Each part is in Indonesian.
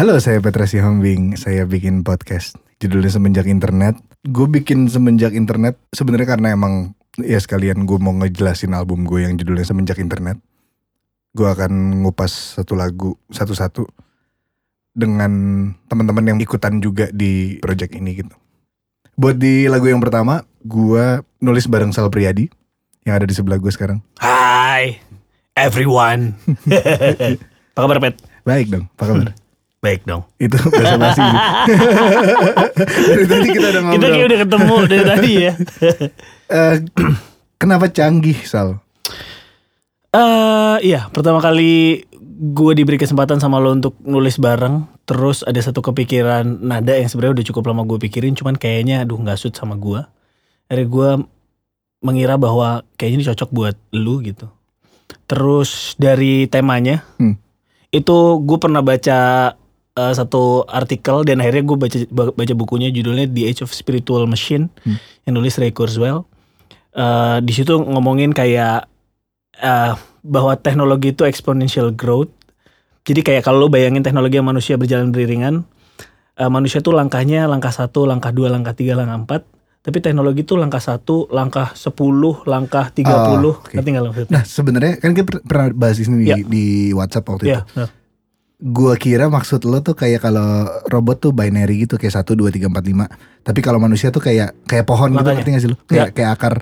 Halo, saya Petra Sihombing. Saya bikin podcast. Judulnya Semenjak Internet. Gue bikin Semenjak Internet sebenarnya karena emang ya sekalian gue mau ngejelasin album gue yang judulnya Semenjak Internet. Gue akan ngupas satu lagu satu-satu dengan teman-teman yang ikutan juga di project ini gitu. Buat di lagu yang pertama, gue nulis bareng Sal Priadi yang ada di sebelah gue sekarang. Hai everyone. Apa kabar Pet? Baik dong, apa kabar? Baik dong. Itu bahasa basi. Dari tadi kita udah ngobrol. Kita kayak udah ketemu dari tadi ya. Eh, kenapa canggih Sal? Eh iya, pertama kali gue diberi kesempatan sama lo untuk nulis bareng. Terus ada satu kepikiran nada yang sebenarnya udah cukup lama gue pikirin, cuman kayaknya aduh nggak suit sama gue. Akhirnya gue mengira bahwa kayaknya ini cocok buat lu gitu. Terus dari temanya, Hmm. itu gue pernah baca eh, satu artikel dan akhirnya gue baca baca bukunya judulnya The Age of Spiritual Machine Hmm. yang nulis Ray Kurzweil. Eh, di situ ngomongin kayak eh, bahwa teknologi itu exponential growth. Jadi kayak kalau lo bayangin teknologi yang manusia berjalan beriringan, eh, manusia tuh langkahnya langkah satu, langkah dua, langkah tiga, langkah empat. Tapi teknologi tuh langkah satu, langkah sepuluh, langkah tiga puluh. Oh, maksudnya? Nah sebenarnya kan kita per- pernah bahas ini Ya. di, di WhatsApp waktu Iya, itu. nah. Gua kira maksud lo tuh kayak kalau robot tuh binary gitu kayak satu dua tiga empat lima. Tapi kalau manusia tuh kayak kayak pohon gitu Makanya. ngerti gak sih lo? Kayak kayak akar.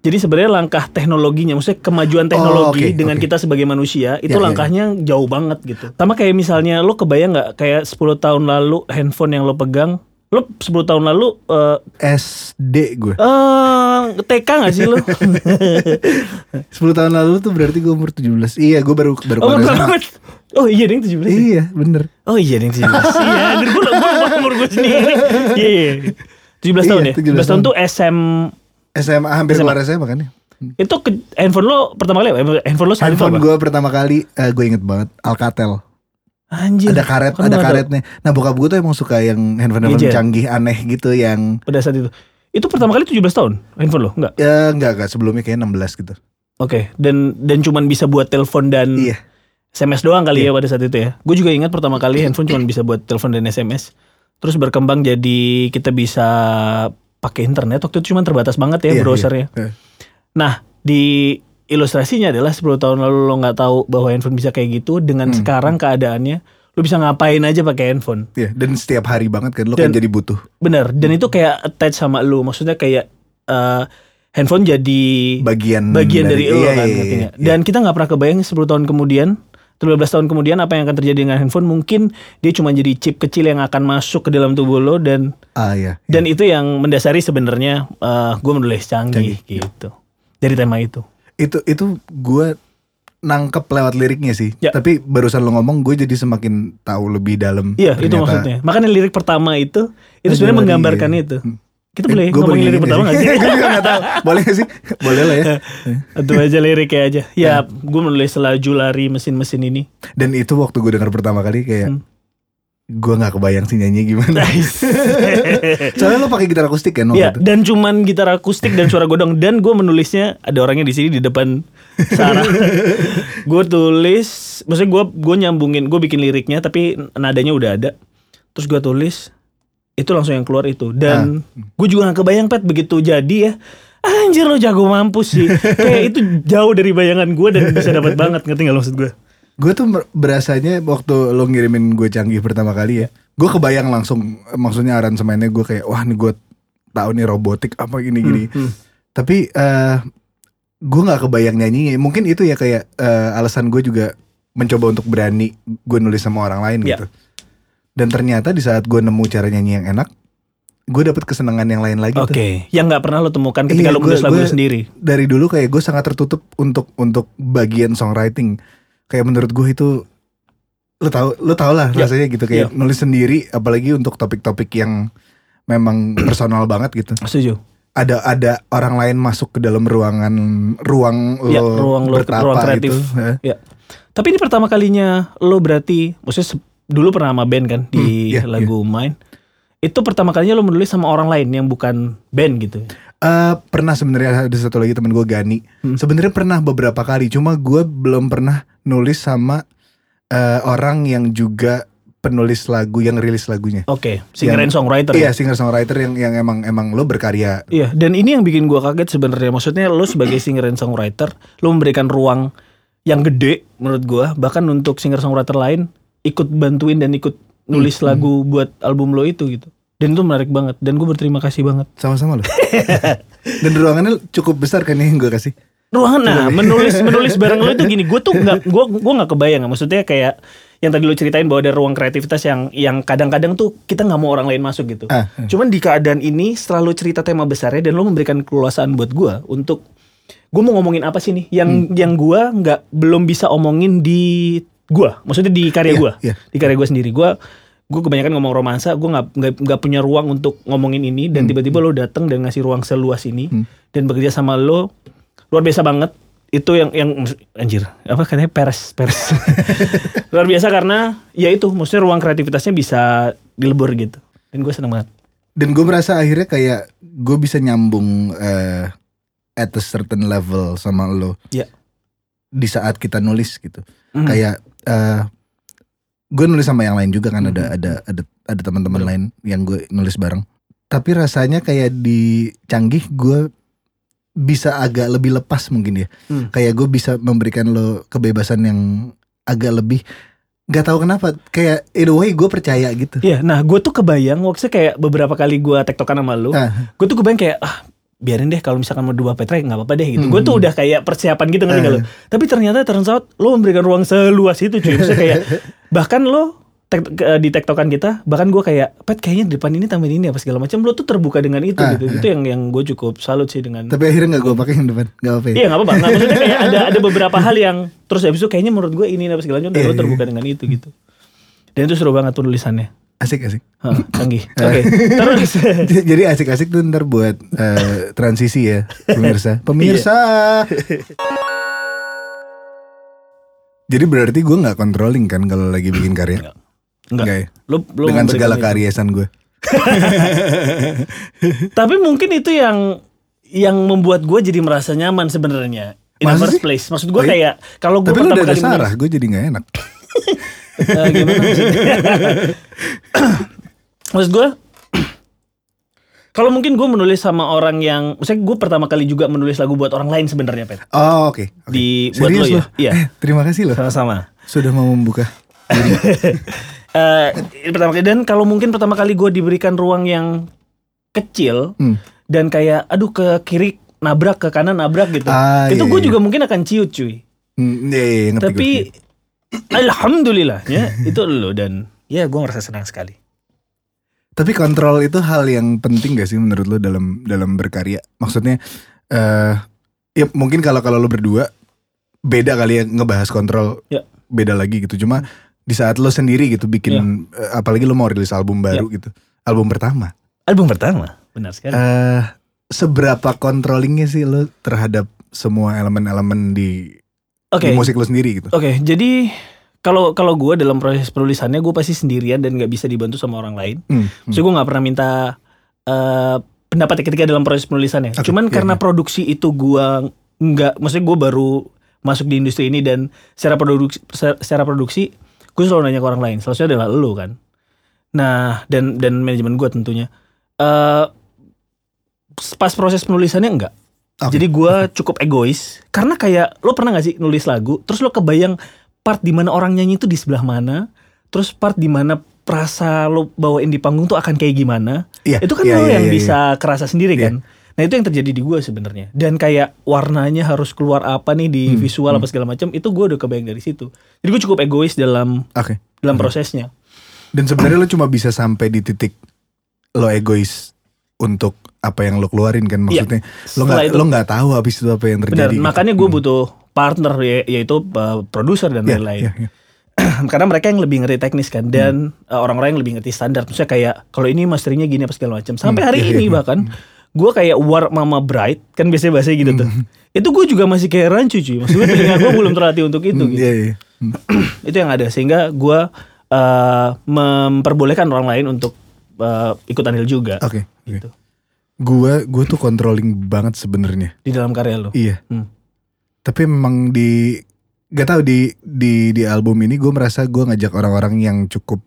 Jadi sebenarnya langkah teknologinya, maksudnya kemajuan teknologi Oh, oke, dengan oke. kita sebagai manusia itu Ya, ya, langkahnya jauh banget gitu. Sama kayak misalnya lo kebayang nggak kayak 10 tahun lalu handphone yang lo pegang, lo 10 tahun lalu eh SD gue. eh, TK nggak sih lo? 10 tahun lalu tuh berarti gue umur 17. Iya gue baru baru oh, banget. Oh iya ding 17 ya? Iya bener. Oh iya ding 17. iya, dan gue lupa umur gue sendiri. Iya, iya. 17 tahun Iya, ya? 17 17 tahun tuh SM SMA hampir SMA. keluar SMA kan ya. itu ke, handphone lo pertama kali? Handphone lo Handphone gue pertama kali eh, gue inget banget Alcatel. Anjir. Ada karet, Kan ada tahu. karetnya. Nah bokap gue tuh emang suka yang handphone-handphone canggih aneh gitu yang pada saat itu. Itu pertama kali 17 tahun handphone lo? Enggak. ya enggak enggak sebelumnya kayak 16 gitu. Oke, dan dan cuman bisa buat telepon dan Iya. SMS doang kali ya pada saat itu ya. Gue juga ingat pertama kali handphone cuman bisa buat telepon dan SMS. Terus berkembang jadi kita bisa pakai internet. Waktu itu cuma terbatas banget ya Iya, browsernya. iya. Nah, di ilustrasinya adalah 10 tahun lalu lo nggak tahu bahwa handphone bisa kayak gitu. Dengan Hmm. sekarang keadaannya lo bisa ngapain aja pakai handphone. Iya, dan setiap hari banget kan lo Dan- kan jadi butuh Bener. Dan itu kayak attach sama lo. Maksudnya kayak eh, handphone jadi bagian bagian dari, lo iya, kan iya, iya, nggak? Dan kita nggak pernah kebayang 10 tahun kemudian, 12 tahun kemudian apa yang akan terjadi dengan handphone? Mungkin dia cuma jadi chip kecil yang akan masuk ke dalam tubuh lo dan Ah iya. iya. dan itu yang mendasari sebenarnya eh gue menulis canggih, gitu. Dari tema itu. Itu itu gue nangkep lewat liriknya sih. Ya. Tapi barusan lo ngomong gue jadi semakin tahu lebih dalam. Iya, itu maksudnya. Makanya lirik pertama itu itu sebenarnya menggambarkan iya. itu. Hmm. Kita boleh Gue ngomongin lirik pertama gak sih? gue juga gak tahu. Boleh gak sih? Boleh lah ya. Atau aja liriknya aja. Ya, gue menulis laju lari mesin-mesin ini. Dan itu waktu gue dengar pertama kali kayak Hmm. Gue nggak kebayang sih nyanyi gimana. Soalnya lo pakai gitar akustik kan Iya, itu. dan cuman gitar akustik dan suara godong dan gue menulisnya ada orangnya di sini di depan Sarah. gue tulis, maksudnya gue gue nyambungin, gue bikin liriknya tapi nadanya udah ada. Terus gue tulis, itu langsung yang keluar itu. Dan gue juga gak kebayang pet begitu jadi ya. Anjir lo jago mampus sih. Kayak itu jauh dari bayangan gue dan bisa dapat banget ngerti gak lo maksud gue? Gue tuh berasanya waktu lo ngirimin gue canggih pertama kali ya. Gue kebayang langsung maksudnya aransemennya gue kayak wah nih gue tahu nih robotik apa gini-gini. Hmm. Tapi eh gue nggak kebayang nyanyinya. Mungkin itu ya kayak eh, alasan gue juga mencoba untuk berani gue nulis sama orang lain Ya. gitu. Dan ternyata di saat gue nemu cara nyanyi yang enak, gue dapet kesenangan yang lain lagi Oke, tuh. yang nggak pernah lo temukan ketika Iya, lo menulis lagu gua- sendiri. Dari dulu kayak gue sangat tertutup untuk untuk bagian songwriting. Kayak menurut gue itu lo tau lo tau lah Ya. rasanya gitu kayak nulis sendiri apalagi untuk topik-topik yang memang personal banget gitu. Setuju. ada ada orang lain masuk ke dalam ruangan ruang lo Ya, ruang lo- bertapa ruang kreatif. gitu. Ya. Tapi ini pertama kalinya lo berarti, maksudnya dulu pernah sama band kan di Hmm, iya, lagu Mine. Itu pertama kalinya lo menulis sama orang lain yang bukan band gitu. Eh, pernah sebenarnya ada satu lagi temen gue Gani. Hmm. Sebenarnya pernah beberapa kali, cuma gue belum pernah nulis sama eh, orang yang juga penulis lagu yang rilis lagunya. Oke, singer Yang- and songwriter. Iya, ya? singer songwriter yang yang emang emang lo berkarya. Iya, dan ini yang bikin gua kaget sebenarnya. Maksudnya lo sebagai singer and songwriter, lo memberikan ruang yang gede menurut gua, bahkan untuk singer songwriter lain ikut bantuin dan ikut nulis lagu buat album lo itu gitu. Dan itu menarik banget dan gue berterima kasih banget. Sama-sama lo. Dan ruangannya cukup besar kan yang gue kasih. Ruangan nah, menulis menulis bareng lo itu gini, gue tuh nggak gua gua nggak kebayang maksudnya kayak yang tadi lo ceritain bahwa ada ruang kreativitas yang yang kadang-kadang tuh kita nggak mau orang lain masuk gitu. Ah, Cuman di keadaan ini selalu cerita tema besarnya dan lo memberikan keleluasaan buat gua untuk gue mau ngomongin apa sih nih yang yang gua nggak belum bisa omongin di gua, maksudnya di karya Iya, gua, iya. di karya gua sendiri. Gua gue kebanyakan ngomong romansa, gue nggak nggak punya ruang untuk ngomongin ini dan tiba-tiba lo datang dan ngasih ruang seluas ini dan bekerja sama lo luar biasa banget. Itu yang yang anjir apa katanya peres peres luar biasa karena ya itu maksudnya ruang kreativitasnya bisa dilebur gitu dan gue seneng banget. Dan gue merasa akhirnya kayak gue bisa nyambung eh, at a certain level sama lo. Iya. Di saat kita nulis gitu. Mhm. Kayak eh gue nulis sama yang lain juga kan ada Mhm. ada ada ada teman-teman lain yang gue nulis bareng. Tapi rasanya kayak di Canggih gue bisa agak lebih lepas mungkin ya. Hmm. Kayak gue bisa memberikan lo kebebasan yang agak lebih nggak tahu kenapa kayak in a way gue percaya gitu. Iya, nah gue tuh kebayang waktu kayak beberapa kali gue tektokan sama lu, Ah. gue tuh kebayang kayak ah biarin deh kalau misalkan mau dua Petra nggak apa-apa deh gitu. Hmm. Gue tuh udah kayak persiapan gitu ngerti nggak Eh. Tapi ternyata turns out lo memberikan ruang seluas itu cuy. Maksudnya kayak bahkan lo tek, di tektokan kita, bahkan gue kayak pet kayaknya di depan ini tambahin ini apa segala macam. Lo tuh terbuka dengan itu Ah, gitu. Itu yang yang gue cukup salut sih dengan. Tapi akhirnya nggak gue pakai yang depan, nggak apa-apa. ya? Iya nggak apa-apa. Nggak, maksudnya kayak ada ada beberapa hal yang terus habis itu kayaknya menurut gue ini apa segala macam. Iya, lo iya. terbuka dengan itu gitu. Dan itu seru banget tulisannya. Asik asik. Canggih. Oke. Terus Jadi asik-asik tuh ntar buat eh, transisi ya pemirsa. Pemirsa. Jadi berarti gue nggak controlling kan kalau lagi bikin karya. Enggak. Nggak ya? Lo, lo Dengan segala itu. keariesan gue. Tapi mungkin itu yang yang membuat gue jadi merasa nyaman sebenarnya. In the first sih? place. Maksud gue iya? kayak kalau gue lu pertama udah ada kali Sarah, gue jadi nggak enak. Eh, gimana maksudnya? Maksud gue kalau mungkin gue menulis sama orang yang, maksudnya gue pertama kali juga menulis lagu buat orang lain sebenarnya, Pet. Oh oke. oke. Di buat Serius lo ya? loh? Iya. Eh, terima kasih loh. Sama-sama. Sudah mau membuka. Eh, ini pertama kali dan kalau mungkin pertama kali gue diberikan ruang yang kecil Hmm. dan kayak aduh ke kiri nabrak ke kanan nabrak gitu. Ah, itu iya, gue iya. juga mungkin akan ciut cuy. Hmm, iya, iya, ngerti Tapi gue. Alhamdulillah ya itu lo dan ya gue ngerasa senang sekali. Tapi kontrol itu hal yang penting gak sih menurut lo dalam dalam berkarya? Maksudnya eh ya mungkin kalau kalau lo berdua beda kali ya ngebahas kontrol. Ya. Beda lagi gitu. Cuma di saat lo sendiri gitu bikin Ya. eh, apalagi lo mau rilis album baru gitu. Album pertama. Album pertama, benar sekali. eh seberapa controllingnya sih lo terhadap semua elemen-elemen di, Oke, di musik lo sendiri gitu? oke. Jadi kalau kalau gue dalam proses penulisannya gue pasti sendirian dan nggak bisa dibantu sama orang lain. Hmm, hmm. So gue nggak pernah minta eh pendapat ketika dalam proses penulisannya. Oke, Cuman iya, karena iya. produksi itu gue nggak, maksudnya gue baru masuk di industri ini dan secara produksi secara produksi gue selalu nanya ke orang lain. Seharusnya adalah lo kan. Nah dan dan manajemen gue tentunya. eh pas proses penulisannya enggak. Oke, Jadi gue cukup egois karena kayak lo pernah gak sih nulis lagu, terus lo kebayang part di mana orang nyanyi itu di sebelah mana, terus part di mana perasa lo bawain di panggung tuh akan kayak gimana. Iya, Itu kan iya, lo iya, yang iya, bisa kerasa sendiri Iya. kan. Nah itu yang terjadi di gue sebenarnya. Dan kayak warnanya harus keluar apa nih di Hmm, visual apa segala macam, itu gue udah kebayang dari situ. Jadi gue cukup egois dalam Oke. dalam prosesnya. Dan sebenarnya lo cuma bisa sampai di titik lo egois untuk apa yang lo keluarin kan maksudnya lo Setelah nggak lo nggak tahu habis itu apa yang Benar, terjadi. gitu. makanya gue Hmm. butuh partner ya- yaitu uh, produser dan Iya, lain-lain. iya, iya. karena mereka yang lebih ngerti teknis kan Hmm. dan uh, orang-orang yang lebih ngerti standar maksudnya kayak kalau ini masteringnya gini apa segala macam sampai Hmm, hari iya, ini iya. bahkan gue kayak war mama bright kan biasanya bahasa gitu tuh Hmm. itu gue juga masih kayak rancu cuy maksudnya telinga gue belum terlatih untuk itu Hmm, gitu. iya, iya. Hmm. itu yang ada sehingga gue uh, memperbolehkan orang lain untuk uh, ikut andil juga Oke. Oke. gitu Gua gua tuh controlling banget sebenarnya. di dalam karya lo Iya. Hmm. Tapi memang di gak tahu di di di album ini gue merasa gue ngajak orang-orang yang cukup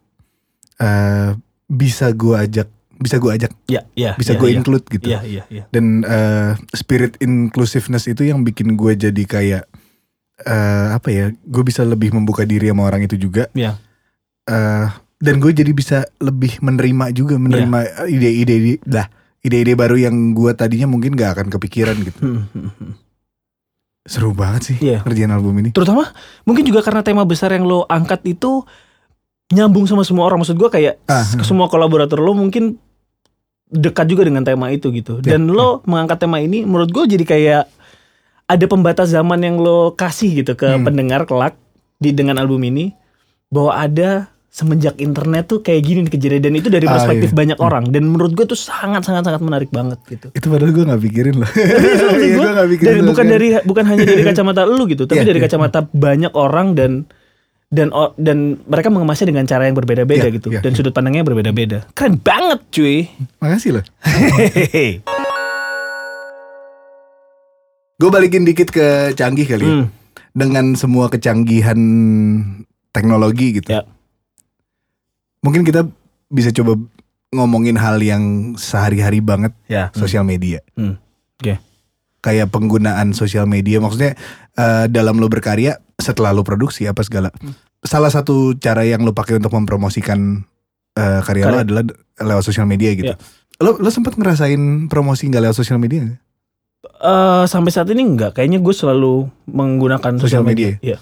eh, bisa gue ajak bisa gue ajak Ya, ya. bisa ya, gue ya. include gitu Iya, iya, iya. dan eh, spirit inclusiveness itu yang bikin gue jadi kayak eh, apa ya gue bisa lebih membuka diri sama orang itu juga Iya. eh dan gue jadi bisa lebih menerima juga menerima ide-ide lah ide-ide baru yang gue tadinya mungkin gak akan kepikiran gitu Hmm, hmm, hmm. seru banget sih Iya. kerjaan album ini Terutama mungkin juga karena tema besar yang lo angkat itu nyambung sama semua orang. Maksud gue kayak Ah, s- semua kolaborator lo mungkin dekat juga dengan tema itu gitu. Ya, Dan lo mengangkat tema ini menurut gue jadi kayak ada pembatas zaman yang lo kasih gitu ke Hmm. pendengar kelak di dengan album ini bahwa ada semenjak internet tuh kayak gini nih kejadian dan itu dari Ah, perspektif iya. banyak orang dan menurut gue tuh sangat sangat sangat menarik banget gitu. itu padahal gue gak pikirin loh Iya, gua, gue gak pikirin dari, bukan sekali. dari bukan hanya dari kacamata lu gitu, tapi Iya, dari iya. kacamata banyak orang dan dan dan mereka mengemasnya dengan cara yang berbeda-beda Iya, gitu iya, dan iya. sudut pandangnya berbeda-beda. Keren banget, cuy. makasih loh gue balikin dikit ke canggih kali ya. Hmm, dengan semua kecanggihan teknologi gitu. Ya. Mungkin kita bisa coba ngomongin hal yang sehari-hari banget ya. sosial media. Hmm. Oke. Kayak penggunaan sosial media maksudnya eh, dalam lo berkarya setelah lo produksi apa segala. Hmm. Salah satu cara yang lo pakai untuk mempromosikan eh, karya lo Karya. adalah lewat sosial media gitu. Ya. Lo lo sempat ngerasain promosi nggak lewat sosial media nggak? Eh, sampai saat ini enggak, kayaknya gue selalu menggunakan Sosial media. media. Iya.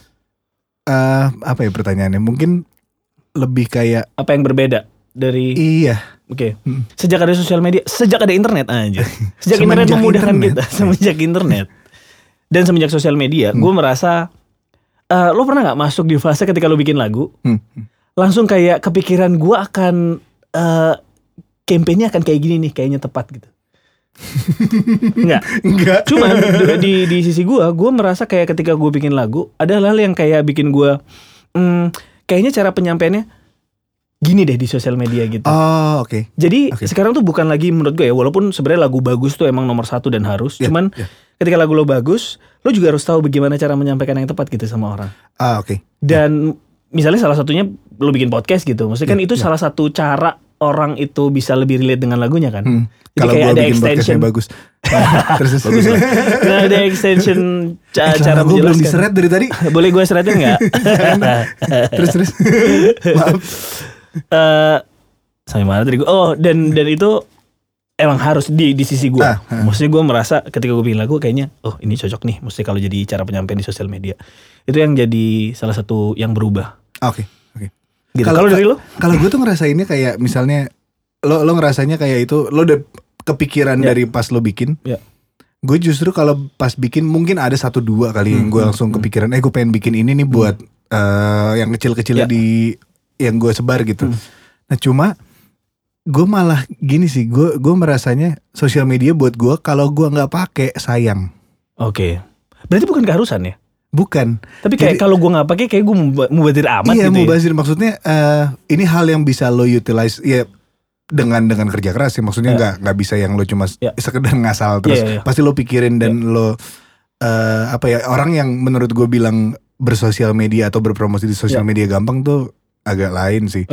Eh, apa ya pertanyaannya? Mungkin lebih kayak Apa yang berbeda dari iya Oke. Hmm. Sejak ada sosial media, sejak ada internet aja. Sejak internet memudahkan internet. kita, semenjak internet. Dan semenjak sosial media, Hmm. gue merasa eh, lo pernah nggak masuk di fase ketika lo bikin lagu, Hmm. langsung kayak kepikiran gue akan eh campaignnya akan kayak gini nih, kayaknya tepat gitu. Enggak. enggak. Cuman di, di sisi gue, gue merasa kayak ketika gue bikin lagu, ada hal yang kayak bikin gue, hmm, kayaknya cara penyampaiannya gini deh di sosial media gitu. Oh oke. Jadi Oke. sekarang tuh bukan lagi menurut gue ya, walaupun sebenarnya lagu bagus tuh emang nomor satu dan harus. Ya, Cuman ya. ketika lagu lo bagus, lo juga harus tahu bagaimana cara menyampaikan yang tepat gitu sama orang. Ah oke. Dan misalnya salah satunya lo bikin podcast gitu, maksudnya kan Ya, itu ya. salah satu cara orang itu bisa lebih relate dengan lagunya kan. Hmm. Jadi Kalau kayak ada extension. bagus. terus terus. Bagus lah. Nah, ada extension ca- Eh, cara gue belum diseret dari tadi. Boleh gue seretin nggak? terus terus. Maaf. Eh, sampai mana tadi gue? Oh, dan dan itu emang harus di di sisi gue. Ah, ah. Maksudnya gue merasa ketika gue bikin lagu kayaknya, oh ini cocok nih. Mesti kalau jadi cara penyampaian di sosial media. Itu yang jadi salah satu yang berubah. Ah, Oke oke. Gitu. Kalau- dari lo? Kalau gue tuh ngerasainnya kayak misalnya lo lo ngerasanya kayak itu lo udah kepikiran Ya. dari pas lo bikin. Ya. Gue justru kalau pas bikin mungkin ada satu dua kali yang Hmm, gue hmm, langsung hmm. kepikiran. Eh gue pengen bikin ini nih buat eh, yang kecil-kecil Ya. di yang gue sebar gitu. Hmm. Nah cuma gue malah gini sih. Gue gue merasanya sosial media buat gue kalau gue nggak pakai sayang. Oke. Berarti bukan keharusan ya? Bukan. Tapi kayak kalau gue nggak pakai, kayak gue mubadir amat iya gitu. ya. bazir maksudnya eh, ini hal yang bisa lo utilize ya dengan dengan kerja keras sih maksudnya Ya. nggak nggak bisa yang lo cuma Ya. sekedar ngasal terus Iya, iya, iya. pasti lo pikirin dan lo eh, apa ya orang yang menurut gue bilang bersosial media atau berpromosi di sosial Ya. media gampang tuh agak lain sih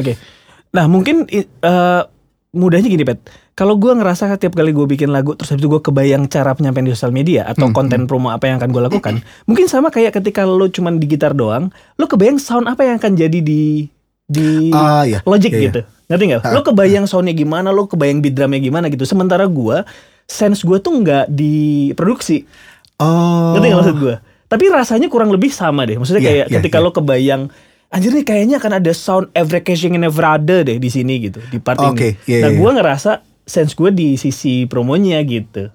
Nah mungkin eh, mudahnya gini Pet Kalau gue ngerasa tiap kali gue bikin lagu Terus habis itu gue kebayang cara penyampaian di sosial media Atau Hmm, konten promo apa yang akan gue lakukan Mungkin sama kayak ketika lo cuman di gitar doang Lo kebayang sound apa yang akan jadi di di ah ya Logic iya, iya. gitu Ngerti gak? Lo kebayang soundnya gimana Lo kebayang beat drumnya gimana gitu Sementara gue Sense gue tuh nggak diproduksi oh Ngerti gak maksud gue? Tapi rasanya kurang lebih sama deh. Maksudnya Iya, kayak iya, ketika iya. lo kebayang Anjir nih kayaknya akan ada sound every caching and every other deh di sini gitu di part Oke, ini. iya, nah iya, gue ngerasa sense gue di sisi promonya gitu.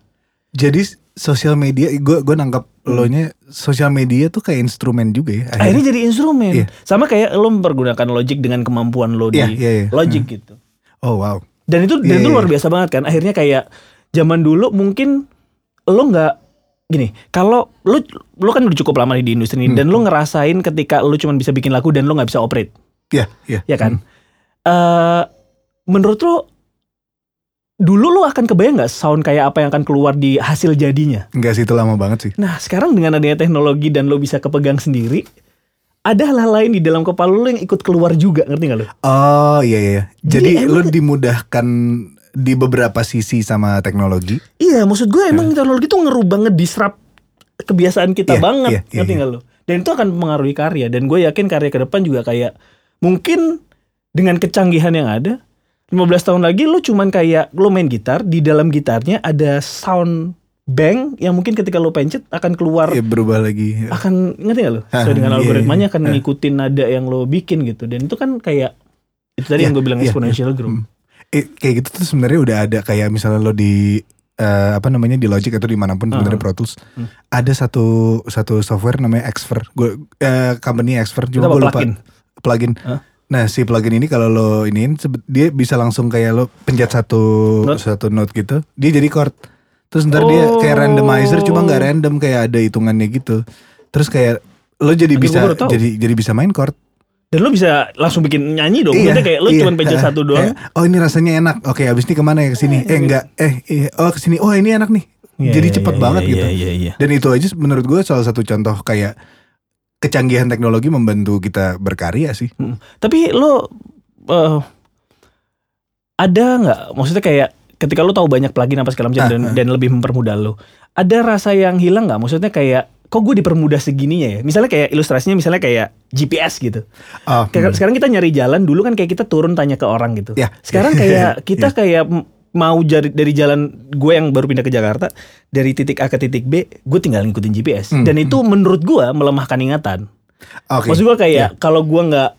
jadi sosial media gue gue nangkap lo nya sosial media tuh kayak instrumen juga ya Akhirnya jadi instrumen. Iya. Sama kayak lo mempergunakan Logic dengan kemampuan lo di Iya, iya, iya. Logic gitu. oh wow Dan itu dan Iya, itu iya. luar biasa banget kan. Akhirnya kayak zaman dulu mungkin lo nggak gini. Kalau lo lo kan udah cukup lama di industri ini Hmm. dan lo ngerasain ketika lo cuma bisa bikin lagu dan lo nggak bisa operate. ya ya ya kan? Eh menurut lo dulu lo akan kebayang nggak sound kayak apa yang akan keluar di hasil jadinya? Enggak sih itu lama banget sih Nah sekarang dengan adanya teknologi dan lo bisa kepegang sendiri, ada hal-hal lain di dalam kepala lu yang ikut keluar juga, ngerti gak lu? Oh iya iya. Jadi Jadi, lu dimudahkan di beberapa sisi sama teknologi. Iya, maksud gue emang teknologi tuh ngerubah ngedisrupt kebiasaan kita Iya, banget, iya, ngerti iya. nggak lo? Dan itu akan mempengaruhi karya. Dan gue yakin karya ke depan juga kayak mungkin dengan kecanggihan yang ada, 15 tahun lagi lo cuman kayak lo main gitar, di dalam gitarnya ada sound bank yang mungkin ketika lo pencet akan keluar Ya berubah lagi. akan ngerti gak lo? Ah, Sesuai dengan iya, algoritmanya akan iya. ngikutin nada yang lo bikin gitu. Dan itu kan kayak itu tadi Iya, yang gue bilang iya, exponential growth. Kayak gitu tuh sebenarnya udah ada kayak misalnya lo di eh, apa namanya di Logic atau di mana pun sebenarnya Uh-huh. Pro Tools Hmm. ada satu satu software namanya Xfer. Gue eh, company Xfer cuma apa gue lupa plugin? plugin. Hah? Nah si plugin ini kalau lo iniin dia bisa langsung kayak lo pencet satu Note. satu note gitu, dia jadi chord. Terus ntar dia kayak Oh. randomizer cuma nggak random kayak ada hitungannya gitu. Terus kayak lo jadi Anjing, bisa jadi jadi bisa main chord. Dan lo bisa langsung bikin nyanyi dong. Maksudnya kayak lo iya. cuma pencet satu doang. Kayak, oh ini rasanya enak. Oke, abis ini ke mana ya ke sini? Eh enggak. Eh iya. oh ke sini. Oh ini enak nih. Iya, Jadi iya, cepet iya, banget iya, gitu. Iya, iya, Dan itu aja menurut gue salah satu contoh kayak kecanggihan teknologi membantu kita berkarya sih. Mm. Tapi lo eh, ada nggak? Maksudnya kayak ketika lo tahu banyak plugin apa segala macam Ah, dan, ah. dan lebih mempermudah lo, ada rasa yang hilang nggak? Maksudnya kayak kok gue dipermudah segininya ya? Misalnya kayak ilustrasinya misalnya kayak GPS gitu. Oh, Kayak hmm. sekarang kita nyari jalan dulu kan kayak kita turun tanya ke orang gitu. Ya. Sekarang kayak kita Ya. kayak mau jari, dari jalan gue yang baru pindah ke Jakarta dari titik A ke titik B, gue tinggal ngikutin GPS. Hmm, Dan itu menurut gue melemahkan ingatan. Oke. Maksud gue kayak Ya. kalau gue nggak,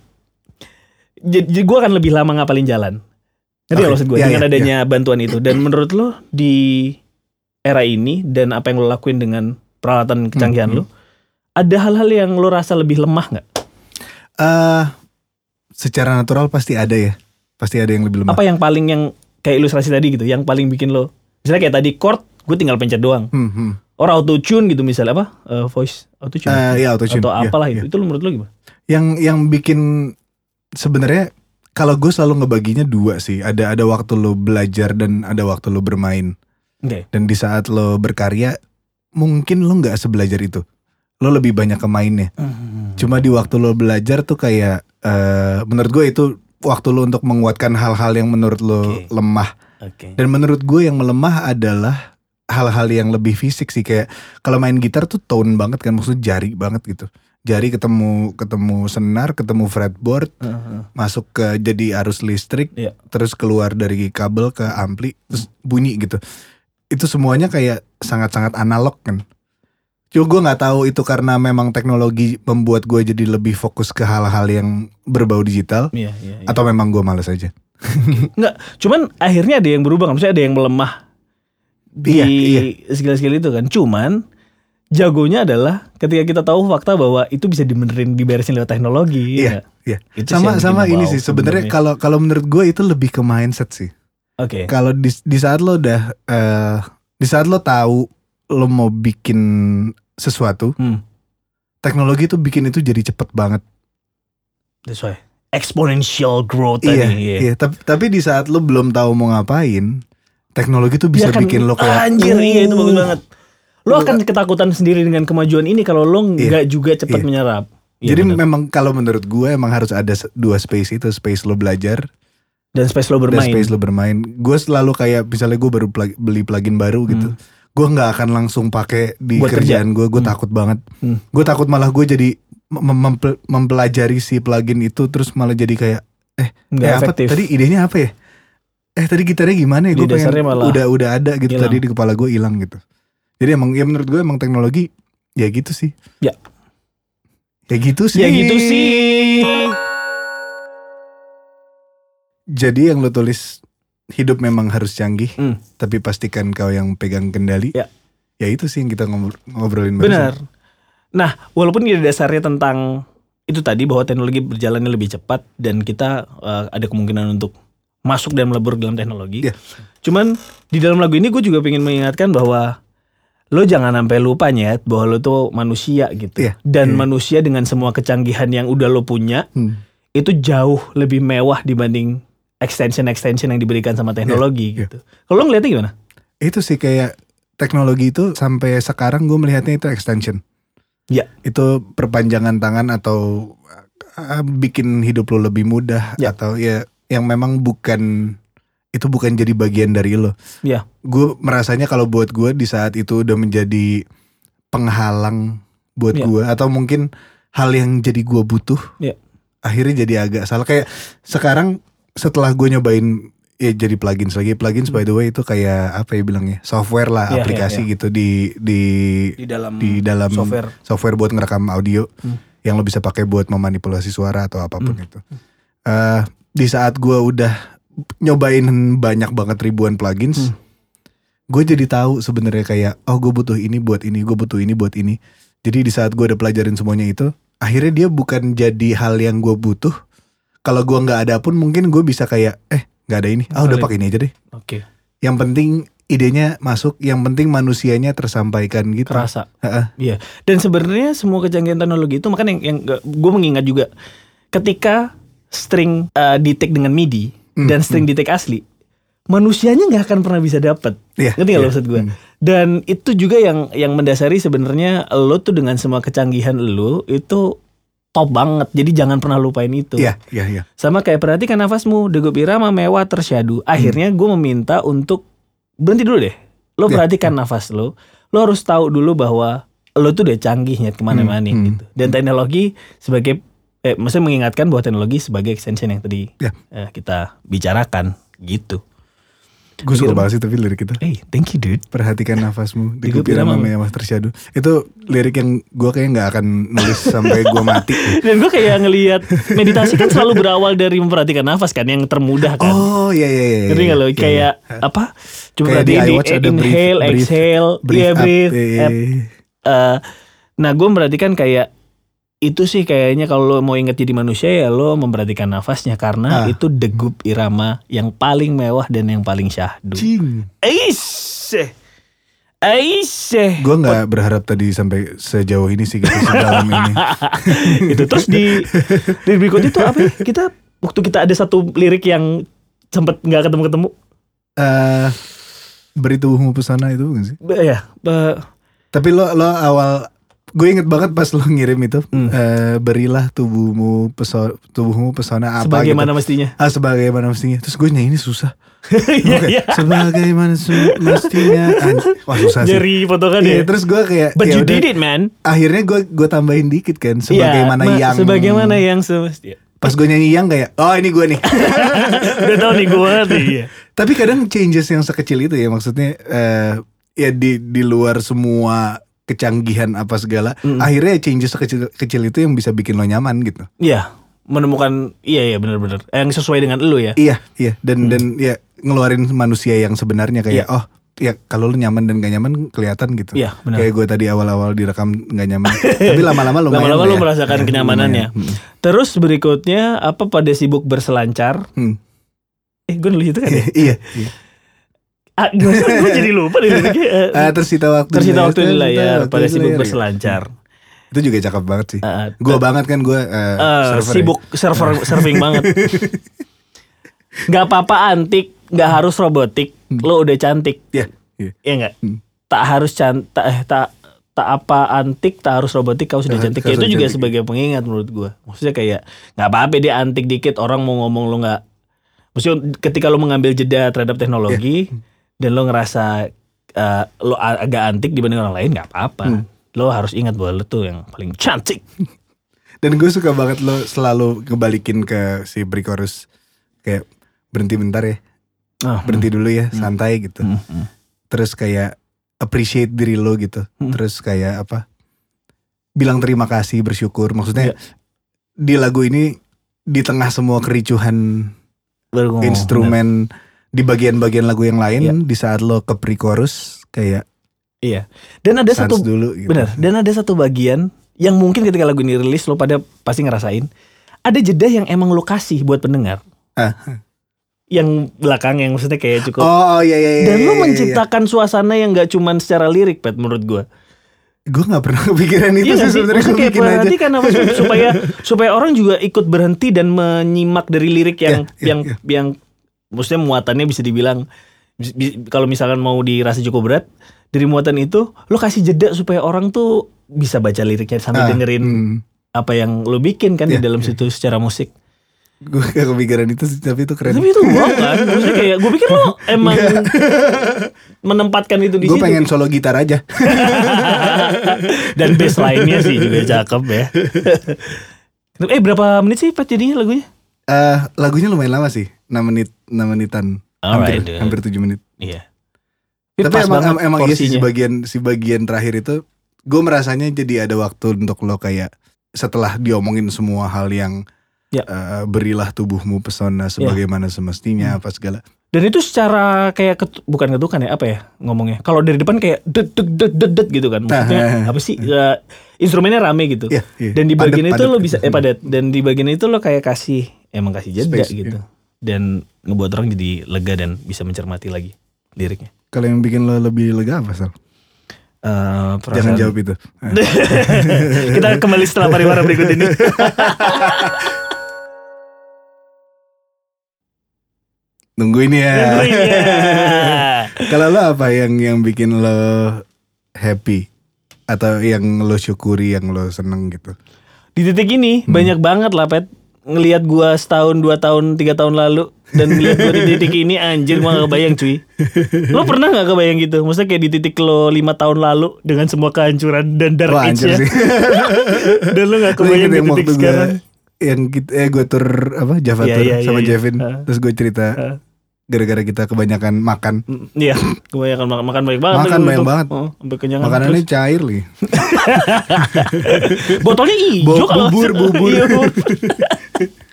jadi gue akan lebih lama ngapalin jalan. Ngerti nggak Oke. maksud gue Ya, dengan ya, adanya bantuan itu. Dan menurut lo di era ini dan apa yang lo lakuin dengan peralatan kecanggihan Hmm, lo, ada hal-hal yang lo rasa lebih lemah nggak? Eh, secara natural pasti ada ya. Pasti ada yang lebih lemah. Apa yang paling yang kayak ilustrasi tadi gitu, yang paling bikin lo, misalnya kayak tadi chord, gue tinggal pencet doang. Hmm, hmm. Or auto tune gitu misalnya apa? Eh, voice auto tune. Eh, ya autotune. atau Ya, apalah ya. itu. Itu lo menurut lo gimana? Yang yang bikin sebenarnya kalau gue selalu ngebaginya dua sih. Ada ada waktu lo belajar dan ada waktu lo bermain. Oke. Dan di saat lo berkarya mungkin lo nggak sebelajar itu. Lo lebih banyak ke mainnya. Hmm. Cuma di waktu lo belajar tuh kayak eh menurut gue itu waktu lo untuk menguatkan hal-hal yang menurut lo Oke. lemah. Oke. Dan menurut gue yang melemah adalah hal-hal yang lebih fisik sih kayak kalau main gitar tuh tone banget kan maksudnya jari banget gitu. Jari ketemu ketemu senar, ketemu fretboard, Heeh. masuk ke jadi arus listrik, Iya. terus keluar dari kabel ke ampli, terus bunyi gitu. Itu semuanya kayak sangat-sangat analog kan. Cuma gue nggak tahu itu karena memang teknologi membuat gue jadi lebih fokus ke hal-hal yang berbau digital Iya, iya, iya. atau memang gue males aja. Enggak, cuman akhirnya ada yang berubah, maksudnya ada yang melemah di Iya, iya. skill-skill itu kan. Cuman jagonya adalah ketika kita tahu fakta bahwa itu bisa dibenerin diberesin lewat teknologi. Iya, ya. iya. Itu sih Sama sama ini sih sebenarnya sebenarnya. kalau kalau menurut gue itu lebih ke mindset sih. Oke. Kalau di di saat lo udah eh, di saat lo tahu lo mau bikin sesuatu, Hmm. teknologi itu bikin itu jadi cepet banget. That's why exponential growth Iya, tadi. iya. Tapi, tapi di saat lo belum tahu mau ngapain, teknologi tuh bisa akan- bikin lo kayak anjir iya itu bagus "Uh." banget. Lo akan ketakutan sendiri dengan kemajuan ini kalau lo nggak juga cepat iya. menyerap. Iya, Jadi benar. memang kalau menurut gue emang harus ada dua space itu, space lo belajar dan space lo dan bermain. space lo bermain. Gue selalu kayak misalnya gue baru plag- beli plugin baru gitu. Hmm. Gue nggak akan langsung pakai di Buat kerjaan gue. Gue Hmm. takut banget. Hmm. Gue takut malah gue jadi mem- mem- mempelajari si plugin itu terus malah jadi kayak Nggak eh apa tadi idenya apa ya? Eh tadi gitarnya gimana ya? Gue pengen malah udah udah ada gitu hilang. tadi di kepala gue hilang gitu. Jadi emang ya menurut gue emang teknologi ya gitu sih. Ya. Ya gitu sih. Ya gitu sih. Jadi yang lo tulis hidup memang harus canggih, Hmm. tapi pastikan kau yang pegang kendali. Ya. Ya itu sih yang kita ngobrol- ngobrolin. Benar. Nah, walaupun di dasarnya tentang itu tadi bahwa teknologi berjalannya lebih cepat dan kita eh, ada kemungkinan untuk masuk dan melebur dalam teknologi. Iya. Cuman di dalam lagu ini gue juga pengen mengingatkan bahwa lo jangan sampai lupa nyet bahwa lo tuh manusia gitu. Iya, Dan iya. manusia dengan semua kecanggihan yang udah lo punya Hmm. itu jauh lebih mewah dibanding extension-extension yang diberikan sama teknologi iya. gitu. Kalau lo ngeliatnya gimana? Itu sih kayak teknologi itu sampai sekarang gue melihatnya itu extension. Ya. Itu perpanjangan tangan atau uh, bikin hidup lo lebih mudah Ya. atau ya yang memang bukan itu bukan jadi bagian dari lo. Ya. Gue merasanya kalau buat gue di saat itu udah menjadi penghalang buat Ya. gue atau mungkin hal yang jadi gue butuh. Ya. Akhirnya jadi agak salah kayak sekarang setelah gue nyobain ya jadi plugins lagi plugins by the way itu kayak apa ya bilangnya software lah Ya, ya, aplikasi ya. gitu di di Di dalam di dalam software. software buat ngerekam audio Hmm. yang lo bisa pakai buat memanipulasi suara atau apa pun itu. Eh, di saat gua udah nyobain banyak banget ribuan plugins, Hmm. gue jadi tahu sebenarnya kayak oh gue butuh ini buat ini, gue butuh ini buat ini. Jadi di saat gue udah pelajarin semuanya itu, akhirnya dia bukan jadi hal yang gue butuh. Kalau gua nggak ada pun mungkin gue bisa kayak eh nggak ada ini, ah udah pakai ini aja deh. Oke. Yang penting idenya masuk, yang penting manusianya tersampaikan gitu. Terasa. Iya. Dan sebenarnya semua kecanggihan teknologi itu makanya yang, yang gue mengingat juga ketika string uh, di take dengan MIDI Hmm, dan string di take asli, manusianya nggak akan pernah bisa dapat. Iya, Ngerti nggak iya. maksud gue? Hmm. Dan itu juga yang yang mendasari sebenarnya lo tuh dengan semua kecanggihan lo itu top banget. Jadi jangan pernah lupain itu. Iya, iya, iya. Sama kayak perhatikan nafasmu, degup irama mewah tersyadu. Akhirnya gue meminta untuk berhenti dulu deh. Lo Ya, perhatikan nafas lo. Lo harus tahu dulu bahwa lo tuh udah canggih nyet ke mana-mana Hmm, hmm, gitu. Dan teknologi sebagai, eh, maksudnya mengingatkan bahwa teknologi sebagai extension yang tadi Ya. eh, kita bicarakan gitu. Gue suka Pikir- banget sih tapi lirik itu. Hey, thank you dude. Perhatikan nafasmu di kupira mama yang tersyadu. Itu lirik yang gue kayak nggak akan nulis sampai gue mati. Dan gue kayak ngelihat meditasi kan selalu berawal dari memperhatikan nafas kan, yang termudah kan. Oh iya iya iya. Ngerti nggak lo? Iya, Kayak iya. apa? Coba Kayak di iWatch ada breathe- inhale, breathe- exhale, breathe iya up, breathe. iya, up. iya. Eh, nah gue memperhatikan kayak itu sih kayaknya kalau lo mau inget jadi manusia ya lo memperhatikan nafasnya karena Ah. itu degup irama yang paling mewah dan yang paling syahdu. Cing. Aisyah. Aisyah. Gue nggak berharap tadi sampai sejauh ini sih gitu sedalam ini. itu terus di di berikut itu apa ya? Kita waktu kita ada satu lirik yang sempet nggak ketemu-ketemu. Eh beri tubuhmu pesona itu bukan sih? Be- Ya, be- Tapi lo lo awal gue inget banget pas lo ngirim itu Hmm. eh, berilah tubuhmu pesona tubuhmu pesona apa sebagaimana gitu. mestinya. Ah sebagaimana mestinya. Terus gue nyanyi ini susah. Iya, Oke, iya. Sebagaimana su- mestinya. An- Wah susah sih. Jari potongan Iya, ya. terus gue kayak But ya you did it, man. akhirnya gue gue tambahin dikit kan sebagaimana Iya, ma- yang sebagaimana yang semestinya. pas gue nyanyi yang kayak oh ini gue nih Udah tau nih gue nih. Iya. tapi kadang changes yang sekecil itu ya maksudnya eh, ya di di luar semua kecanggihan apa segala Mm. akhirnya changes sekecil kecil itu yang bisa bikin lo nyaman gitu Iya, menemukan iya iya benar-benar yang sesuai dengan lu ya. iya iya Hmm. dan dan ya ngeluarin manusia yang sebenarnya kayak oh ya kalau lo nyaman dan gak nyaman kelihatan gitu Iya, benar. kayak gue tadi awal-awal direkam gak nyaman tapi lama-lama lumayan Lama-lama lu ya. merasakan kenyamanannya. Lumayan. Hmm. Terus berikutnya apa pada sibuk berselancar? Hmm. Eh gue nulis itu kan ya? iya, iya. ah, gue jadi lupa deh. Eh, Ah, tersita waktu Tersita waktu di layar pada sibuk layar. berselancar. Itu juga cakep banget sih. Ah, Gue banget kan gue server ya. sibuk server surfing banget. Gak apa-apa antik, gak harus robotik. Lo udah cantik, Iya, iya. Iya nggak? Hmm. Tak harus cantik, tak, eh, tak tak apa antik, tak harus robotik, kau sudah cantik. Ya, itu juga cantik. sebagai pengingat menurut gua. Maksudnya kayak nggak apa-apa dia antik dikit, orang mau ngomong lo nggak. Maksudnya ketika lo mengambil jeda terhadap teknologi dan lo ngerasa eh, lo agak antik dibanding orang lain, nggak apa-apa. Hmm. Lo harus ingat bahwa lo tuh yang paling cantik. Dan gue suka banget lo selalu ngebalikin ke si pre-chorus kayak berhenti bentar ya, Ah, berhenti dulu ya, santai gitu. hmm, hmm. Terus kayak appreciate diri lo gitu. Hmm. Terus kayak apa? Bilang terima kasih, bersyukur. Maksudnya Iya. di lagu ini di tengah semua kericuhan instrumen di bagian-bagian lagu yang lain Iya. di saat lo ke pre-chorus kayak benar. Iya. Dan ada sans satu dulu gitu. Bener. Dan ada satu bagian yang mungkin ketika lagu ini rilis lo pada pasti ngerasain. Ada jeda yang emang lo kasih buat pendengar. Ah. Yang belakang yang maksudnya kayak cukup. Oh, oh iya iya iya. Dan iya, lo iya, iya. menciptakan suasana yang gak cuman secara lirik, Pet, menurut gue. Gue gak pernah kepikiran itu Iya sih sebenarnya kayak perhatikan apa supaya supaya orang juga ikut berhenti dan menyimak dari lirik yang Iya, iya, yang iya. yang maksudnya muatannya bisa dibilang kalau misalkan mau dirasa cukup berat dari muatan itu lo kasih jeda supaya orang tuh bisa baca liriknya sambil Ah, dengerin hmm. apa yang lo bikin kan di Iya, dalam situ secara musik. Gue gak kepikiran itu sih, tapi itu keren. Tapi itu wow kan, maksudnya kayak gue pikir lo emang menempatkan itu di Gue pengen solo gitar aja. Dan bass lainnya sih juga cakep ya. eh berapa menit sih Pat jadinya lagunya? Eh lagunya lumayan lama sih, 6 menit, 6 menitan. hampir, dude. hampir 7 menit. Iya. Tapi pas emang em- emang iya sih si bagian si bagian terakhir itu gue merasanya jadi ada waktu untuk lo kayak setelah diomongin semua hal yang Ya. eh, berilah tubuhmu pesona sebagaimana semestinya Hmm. apa segala. Dan itu secara kayak ketu- bukan ketukan ya apa ya ngomongnya? Kalau dari depan kayak det det det det det gitu kan. Maksudnya Nah. apa sih? Ya, instrumennya rame gitu. Iya, iya. Dan di bagian itu padat lo gitu. bisa eh padat dan di bagian itu lo kayak kasih emang kasih jeda Space, gitu. iya. Dan ngebuat orang jadi lega dan bisa mencermati lagi liriknya. Kalau yang bikin lo lebih lega apa Sal? Eh, Jangan perasaan- jawab itu. Kita kembali setelah pariwara berikut ini. Nungguin ya. Iya. Kalau lo apa yang yang bikin lo happy atau yang lo syukuri, yang lo seneng gitu? Di titik ini Hmm. banyak banget lah pet ngelihat gua setahun dua tahun tiga tahun lalu dan ngelihat gua di titik ini anjir gua gak kebayang cuy lo pernah nggak kebayang gitu maksudnya kayak di titik lo lima tahun lalu dengan semua kehancuran dan dark Wah anjir age-nya sih. dan lo gak kebayang di titik sekarang yang kita eh gue tur apa Java Iya, tour iya, sama iya, iya. Jevin Ah. terus gue cerita Ah. gara-gara kita kebanyakan makan Mm, Iya, kebanyakan makan, makan banyak banget. Makan banyak banget. Oh, makanannya Terus, cair lagi botolnya hijau kalau bubur, bubur.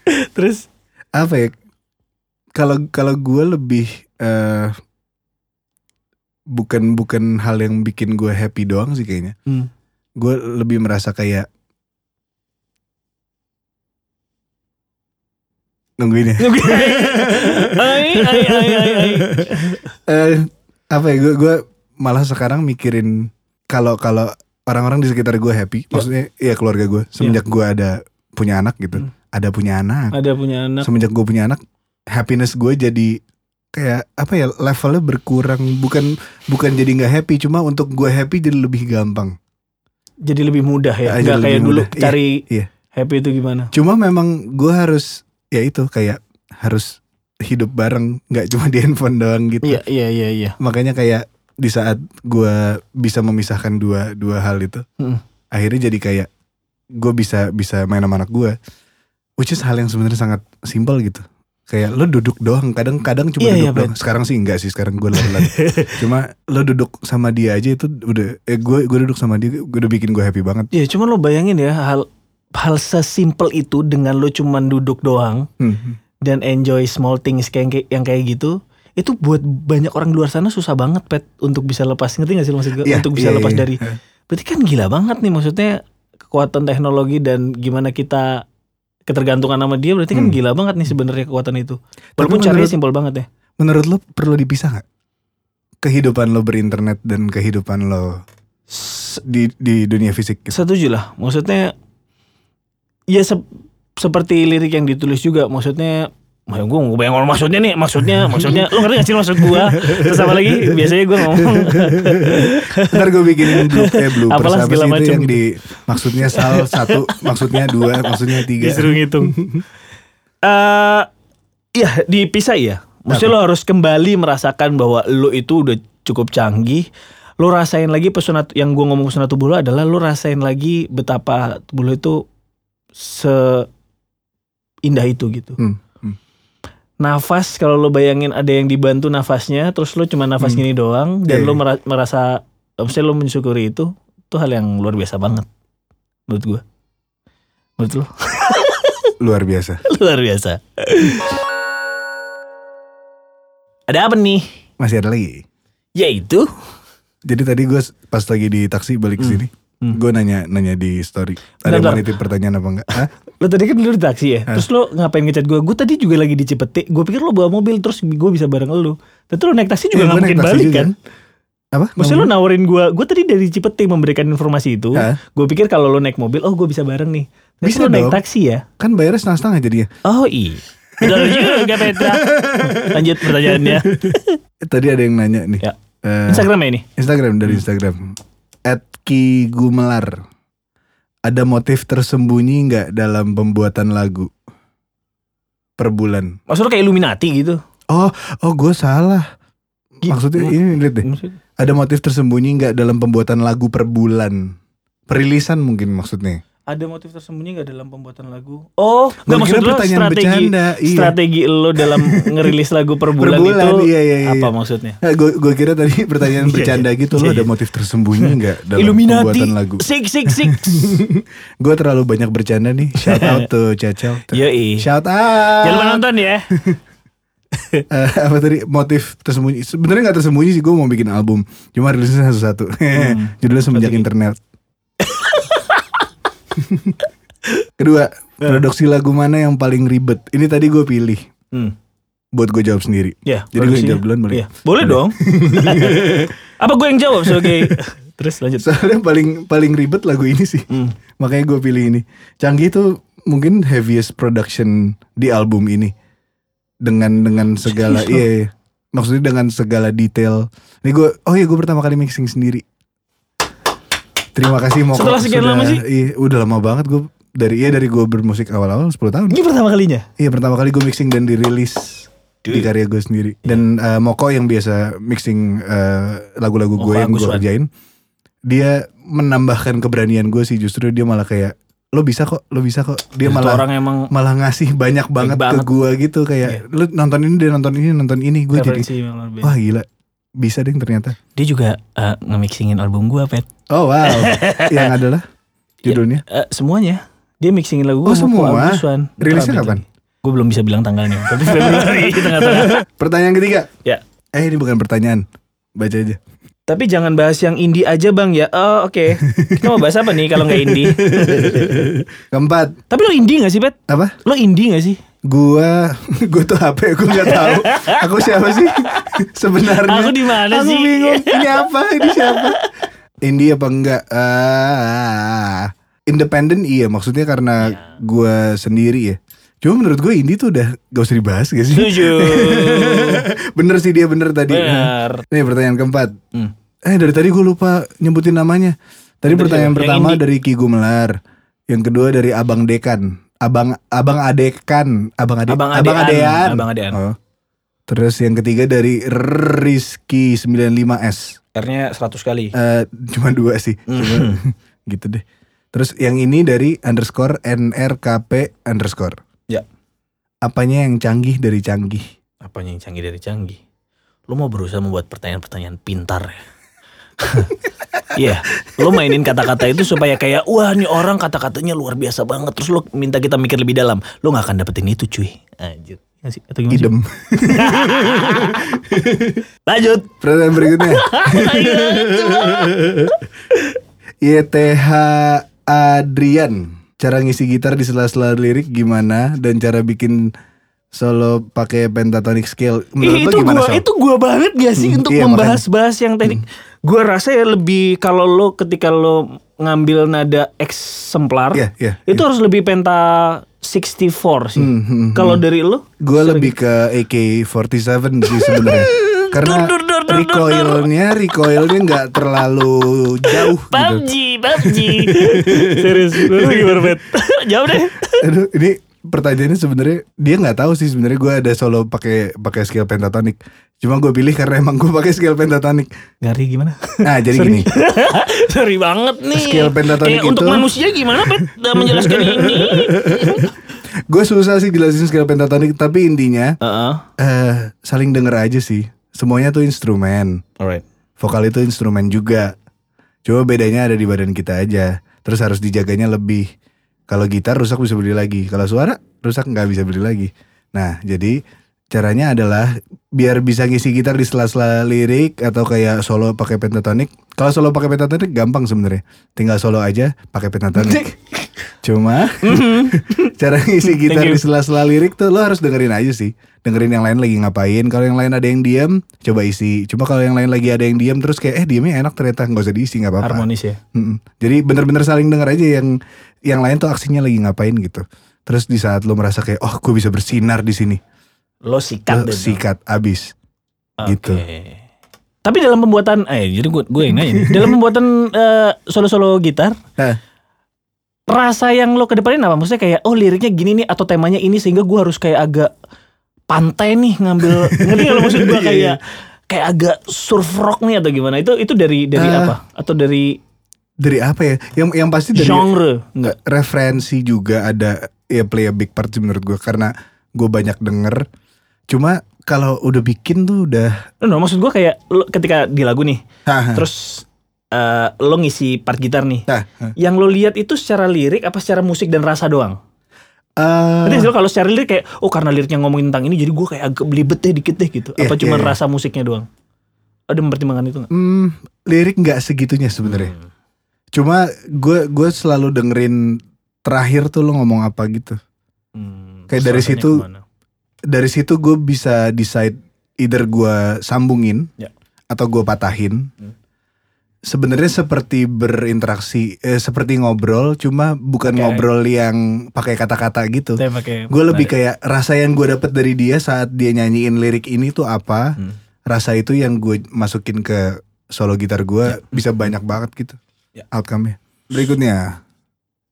Iya. Terus? Apa ya? Kalau kalau gue lebih eh bukan bukan hal yang bikin gue happy doang sih kayaknya. Hmm. gue lebih merasa kayak nungguin ya? Eh apa ya? Gue gue malah sekarang mikirin kalau kalau orang-orang di sekitar gue happy maksudnya ya keluarga gue semenjak gue ada punya anak gitu. Hmm. Ada punya anak Ada punya anak. semenjak gue punya anak happiness gue jadi kayak apa ya levelnya berkurang bukan bukan jadi nggak happy cuma untuk gue happy jadi lebih gampang Jadi lebih mudah ya. Ah, jadi Gak kayak dulu mudah. Iya, cari iya. happy itu gimana. cuma memang gue harus ya itu kayak harus hidup bareng nggak cuma di handphone doang gitu Iya, iya, iya, iya. makanya kayak di saat gue bisa memisahkan dua dua hal itu Hmm. akhirnya jadi kayak gue bisa bisa main sama anak gue which is hal yang sebenarnya sangat simpel gitu. Kayak lo duduk doang kadang-kadang cuma Iya, duduk iya, doang sekarang sih enggak sih sekarang gue lari cuma lo duduk sama dia aja itu udah eh gue gue duduk sama dia gue udah bikin gue happy banget. Iya, cuman lo bayangin ya hal hal sesimpel itu dengan lo cuman duduk doang Hmm. dan enjoy small things kayak yang kayak gitu itu buat banyak orang di luar sana susah banget pet untuk bisa lepas. Ngerti gak sih maksud gue Iya, untuk bisa iya, lepas iya. dari berarti kan gila banget nih maksudnya kekuatan teknologi dan gimana kita ketergantungan sama dia berarti kan Hmm. gila banget nih sebenarnya kekuatan itu. Walaupun caranya menurut- simpel banget ya. menurut lo perlu dipisah nggak? Kehidupan lo berinternet dan kehidupan lo di di dunia fisik gitu. setuju lah. Maksudnya ya sep- seperti lirik yang ditulis juga. Maksudnya Wah, gue mau bayang maksudnya nih, maksudnya, maksudnya, lo ngerti gak sih maksud gue? Terus apa lagi? Biasanya gue ngomong, Ntar gue bikinin blue, eh bloopers Apalah apa segala macem yang gitu. di maksudnya sal satu, maksudnya dua, maksudnya tiga. disuruh ngitung. Eh, ya dipisah ya. Maksudnya lo harus kembali merasakan bahwa lo itu udah cukup canggih. Lo rasain lagi pesona yang gue ngomong pesona tubuh lo adalah lo rasain lagi betapa tubuh lo itu se indah itu gitu. Hmm. Nafas kalau lo bayangin ada yang dibantu nafasnya, terus lo cuma nafas Hmm. gini doang dan Iya, lo iya. mera- merasa, maksudnya lo mensyukuri itu, itu hal yang luar biasa banget menurut gue. Menurut lo Luar biasa. luar biasa. Ada apa nih? Masih ada lagi. Yaitu Jadi tadi gue pas lagi di taksi balik ke Hmm. sini, Hmm. gue nanya nanya di story. Ada yang pertanyaan apa enggak? Hah? Lo tadi kan dulu di taksi ya. Hah? Terus lo ngapain ngechat gue? Gue tadi juga lagi di Cipete. Gue pikir lo bawa mobil terus gue bisa bareng lo. Tapi lo naik taksi juga Iya, nggak mungkin balik juga. kan? Apa? Maksudnya lo nawarin gue, gue tadi dari Cipete memberikan informasi itu. Hah? Gue pikir kalau lo naik mobil, oh gue bisa bareng nih. Tapi Bisa lo naik taksi ya? Kan bayarnya setengah-setengah jadinya. Oh iya. Betul juga Petra. Lanjut pertanyaannya. Eh, Tadi ada yang nanya nih. Ya. Eh, Instagram ya ini? Instagram dari Instagram. at Ki Gumelar. Ada motif tersembunyi nggak dalam pembuatan lagu per bulan? Maksudnya kayak Illuminati gitu. Oh, oh gue salah. Maksudnya ini lihat deh. Maksud- Ada motif tersembunyi nggak dalam pembuatan lagu per bulan? Perilisan mungkin maksudnya. Ada motif tersembunyi gak dalam pembuatan lagu? Oh, nggak maksud lo pertanyaan strategi bercanda. Iya. strategi lo dalam ngerilis lagu per bulan, bulan, itu iya, iya, iya. apa maksudnya? gue gue kira tadi pertanyaan Iya, bercanda iya. gitu lo ada iya. motif tersembunyi nggak dalam Illuminati. pembuatan lagu? Sik sik sik. gue terlalu banyak bercanda nih. Shout out to Cecel. Yoi. Shout out. Jangan nonton ya. Eh, apa tadi motif tersembunyi? Sebenarnya nggak tersembunyi sih gue mau bikin album. Cuma rilisnya satu-satu. Judulnya semenjak internet. Kedua, produksi lagu mana yang paling ribet? Ini tadi gue pilih Hmm. buat gue jawab sendiri. Ya, Jadi gue yang jawab duluan boleh? Iya. Boleh dong. apa gue yang jawab sebagai Terus lanjut. Soalnya paling paling ribet lagu ini sih. Hmm. Makanya gue pilih ini. Canggih itu mungkin heaviest production di album ini. Dengan dengan segala iya, iya. Maksudnya dengan segala detail. Ini gue oh iya gue pertama kali mixing sendiri. Terima kasih Moko. Setelah sekian sudah- lama sih? Iya, udah lama banget gue dari iya dari gue bermusik awal-awal 10 tahun. Ini pertama kalinya. Iya pertama kali gue mixing dan dirilis di Dude. karya gue sendiri. Dan eh, Moko yang biasa mixing eh, lagu-lagu gue yang gue kerjain, dia menambahkan keberanian gue sih. Justru dia malah kayak lo bisa kok, lo bisa kok. Dia Itu malah orang emang malah ngasih banyak banget, banget. ke gue gitu kayak lu nonton ini dia nonton ini nonton ini gue jadi wah gila bisa deh ternyata. Dia juga eh, nge-mixingin album gue, Pet. Oh wow, yang adalah judulnya. Eh, semuanya. Dia mixingin lagu Oh, gua Ko semua? Rilisnya kapan? Gue belum bisa bilang tanggalnya. Tapi Februari tengah-tengah. Pertanyaan ketiga. Ya. Eh ini bukan pertanyaan, baca aja. Tapi jangan bahas yang indie aja bang ya. Oh oke. Kita mau bahas apa nih kalau nggak indie? Keempat, Tapi lo indie gak sih Pet? apa? Lo indie gak sih? Gua, gue tuh ya? Gue nggak tahu. Aku siapa sih sebenarnya? Aku di mana Aku sih? bingung. Ini apa? Ini siapa? Indie apa enggak? Ah, independen iya. Maksudnya karena Iya. gua sendiri ya. Cuma menurut gue indie tuh udah gak usah dibahas gak sih? Setuju. bener sih dia bener tadi. Bener. Nih pertanyaan keempat. Hmm. Eh dari tadi gue lupa nyebutin namanya. Tadi pertanyaan pertama dari Ki Gumelar. Yang kedua dari Abang Dekan. Abang Abang Adekan. Abang Ade, Abang Abang Adean. Adean. Abang Adean. Oh. Terus yang ketiga dari Rizky 95S. R-nya 100 kali. Eh cuma dua sih. Cuma, gitu deh. Terus yang ini dari underscore NRKP underscore. Ya. Apanya yang canggih dari canggih? Apanya yang canggih dari canggih? Lo mau berusaha membuat pertanyaan-pertanyaan pintar ya? Iya, lo mainin kata-kata itu supaya kayak wah nih orang kata-katanya luar biasa banget. Terus lo minta kita mikir lebih dalam. Lo nggak akan dapetin itu cuy. Anjir. Nggak sih? Atau gimana? Idem. Lanjut. Pertanyaan berikutnya. YTH Adrian. Cara ngisi gitar di sela-sela lirik gimana dan cara bikin solo pakai pentatonic scale menurut lo itu gimana gua Sal? itu gua banget gak sih Hmm, untuk iya, membahas-bahas yang teknik. Gua rasa ya lebih kalau lo ketika lo ngambil nada eksemplar Iya, iya, itu harus lebih penta 64 sih. Hmm, hmm, Kalau dari lo? Gue lebih ke AK47 sih sebenarnya. Karena Dur, dur, dur, dur, dur, dur. recoilnya recoilnya nggak terlalu jauh gitu. PUBG, PUBG. Serius, lu gimana bet? Jawab deh. Aduh, ini pertanyaannya sebenarnya dia nggak tahu sih sebenarnya gue ada solo pakai pakai scale pentatonic. Cuma gue pilih karena emang gue pakai scale pentatonic. Gari gimana? Nah jadi Sorry. gini, Sorry banget nih. Skill pentatonic Eh, untuk itu- manusia gimana? Dalam menjelaskan ini. gue susah sih jelasin scale pentatonic, tapi intinya Heeh. eh saling denger aja sih. Semuanya tuh instrumen. Alright. Vokal itu instrumen juga. Cuma bedanya ada di badan kita aja. Terus harus dijaganya lebih. Kalau gitar rusak bisa beli lagi. Kalau suara rusak nggak bisa beli lagi. Nah jadi caranya adalah biar bisa ngisi gitar di sela-sela lirik atau kayak solo pakai pentatonic. Kalau solo pakai pentatonic gampang sebenarnya. Tinggal solo aja pakai pentatonic. Cuma cara ngisi gitar di sela-sela lirik tuh lo harus dengerin aja sih. Dengerin yang lain lagi ngapain. Kalau yang lain ada yang diam, coba isi. Cuma kalau yang lain lagi ada yang diam terus kayak eh diamnya enak ternyata nggak usah diisi nggak apa-apa. Harmonis ya. Jadi bener-bener saling denger aja yang yang lain tuh aksinya lagi ngapain gitu. Terus di saat lo merasa kayak oh gue bisa bersinar di sini, Lo sikat lo sikat abis. Oke. gitu. Tapi dalam pembuatan, eh jadi gue gue yang nanya nih. Dalam pembuatan eh, solo-solo gitar, Hah. rasa yang lo kedepanin apa? Maksudnya kayak, oh liriknya gini nih atau temanya ini sehingga gue harus kayak agak pantai nih ngambil. ngerti kalau maksud gue Iya, iya. kayak kayak agak surf rock nih atau gimana? Itu itu dari dari Ah. apa? Atau dari Dari apa ya? Yang yang pasti dari genre? nggak referensi juga ada ya play a big part sih menurut gue karena gue banyak denger. Cuma kalau udah bikin tuh udah No, no, maksud gue kayak lo, ketika di lagu nih, Hah, terus eh, lo ngisi part gitar nih. hah. Yang lo lihat itu secara lirik apa secara musik dan rasa doang? Eh, Nanti kalau secara lirik kayak oh karena liriknya ngomongin tentang ini jadi gue kayak agak belibet deh dikit deh gitu. Iya, Apa cuma iya, iya. rasa musiknya doang? Ada mempertimbangkan itu nggak? hmm, lirik nggak segitunya sebenarnya. Cuma gue gue selalu dengerin terakhir tuh lo ngomong apa gitu. Hmm, Kayak dari situ- ke mana? Dari situ gue bisa decide either gue sambungin Ya. atau gue patahin. Hmm. Sebenarnya seperti berinteraksi, eh, seperti ngobrol, cuma bukan Oke. ngobrol yang pakai kata-kata gitu. Gue lebih kayak rasa yang gue dapet dari dia saat dia nyanyiin lirik ini tuh apa. Hmm. Rasa itu yang gue masukin ke solo gitar gue bisa banyak banget gitu. Ya. Outcome-nya. Berikutnya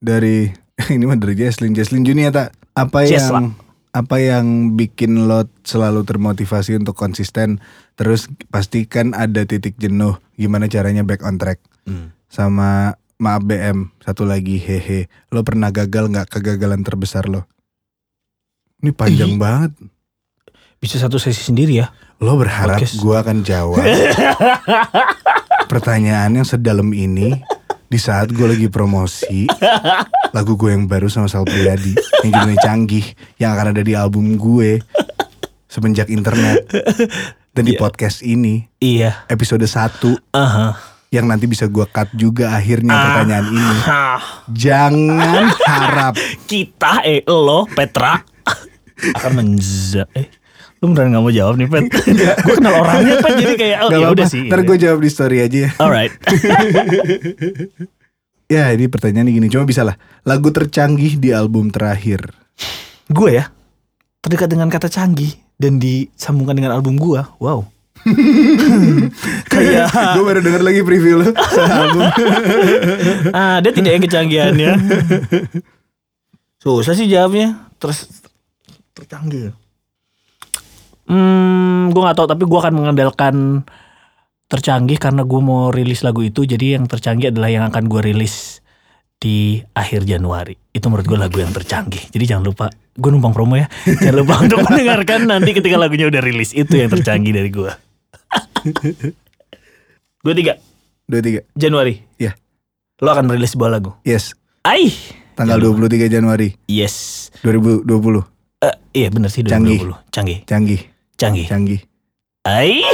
dari ini mah dari Jesslyn, Jesslyn Junia tak apa Jesla. yang apa yang bikin lo selalu termotivasi untuk konsisten? Terus pastikan ada titik jenuh gimana caranya back on track? Hmm. sama maaf BM satu lagi hehe. Lo pernah gagal nggak kegagalan terbesar lo? Ini panjang Ih. banget. Bisa satu sesi sendiri ya. lo berharap gua akan jawab pertanyaan yang sedalam ini di saat gue lagi promosi lagu gue yang baru sama Sal Priadi yang judulnya Canggih yang akan ada di album gue semenjak internet dan di Iya. podcast ini. Iya. episode 1 Aha. yang nanti bisa gue cut juga akhirnya pertanyaan ini. Ah, jangan harap. Kita eh lo Petra. Akan menza eh lu beneran gak mau jawab nih Pet? Gue kenal orangnya Pet jadi kayak oh ya udah sih. Ntar gue jawab di story aja ya. Alright Ya ini pertanyaannya gini. Cuma bisa lah. Lagu tercanggih di album terakhir. Gue ya terdekat dengan kata canggih dan disambungkan dengan album gue wow. Kayak Gue baru denger lagi preview lo album. Ada tidak yang kecanggihannya susah sih jawabnya. Terus tercanggih hmm gue nggak tahu tapi gue akan mengandalkan tercanggih karena gue mau rilis lagu itu. Jadi yang tercanggih adalah yang akan gue rilis di akhir Januari. Itu menurut gue lagu yang tercanggih. Jadi jangan lupa gue numpang promo ya. Jangan lupa untuk mendengarkan nanti ketika lagunya udah rilis. Itu yang tercanggih dari gue dua tiga. Dua tiga. Januari. Iya. lo akan merilis sebuah lagu? Yes. Aih. Tanggal Jangan 23 Januari. Yes. 2020 Eh, Iya bener sih 2020 Canggih. Canggih. Canggih Canggih Canggih Aih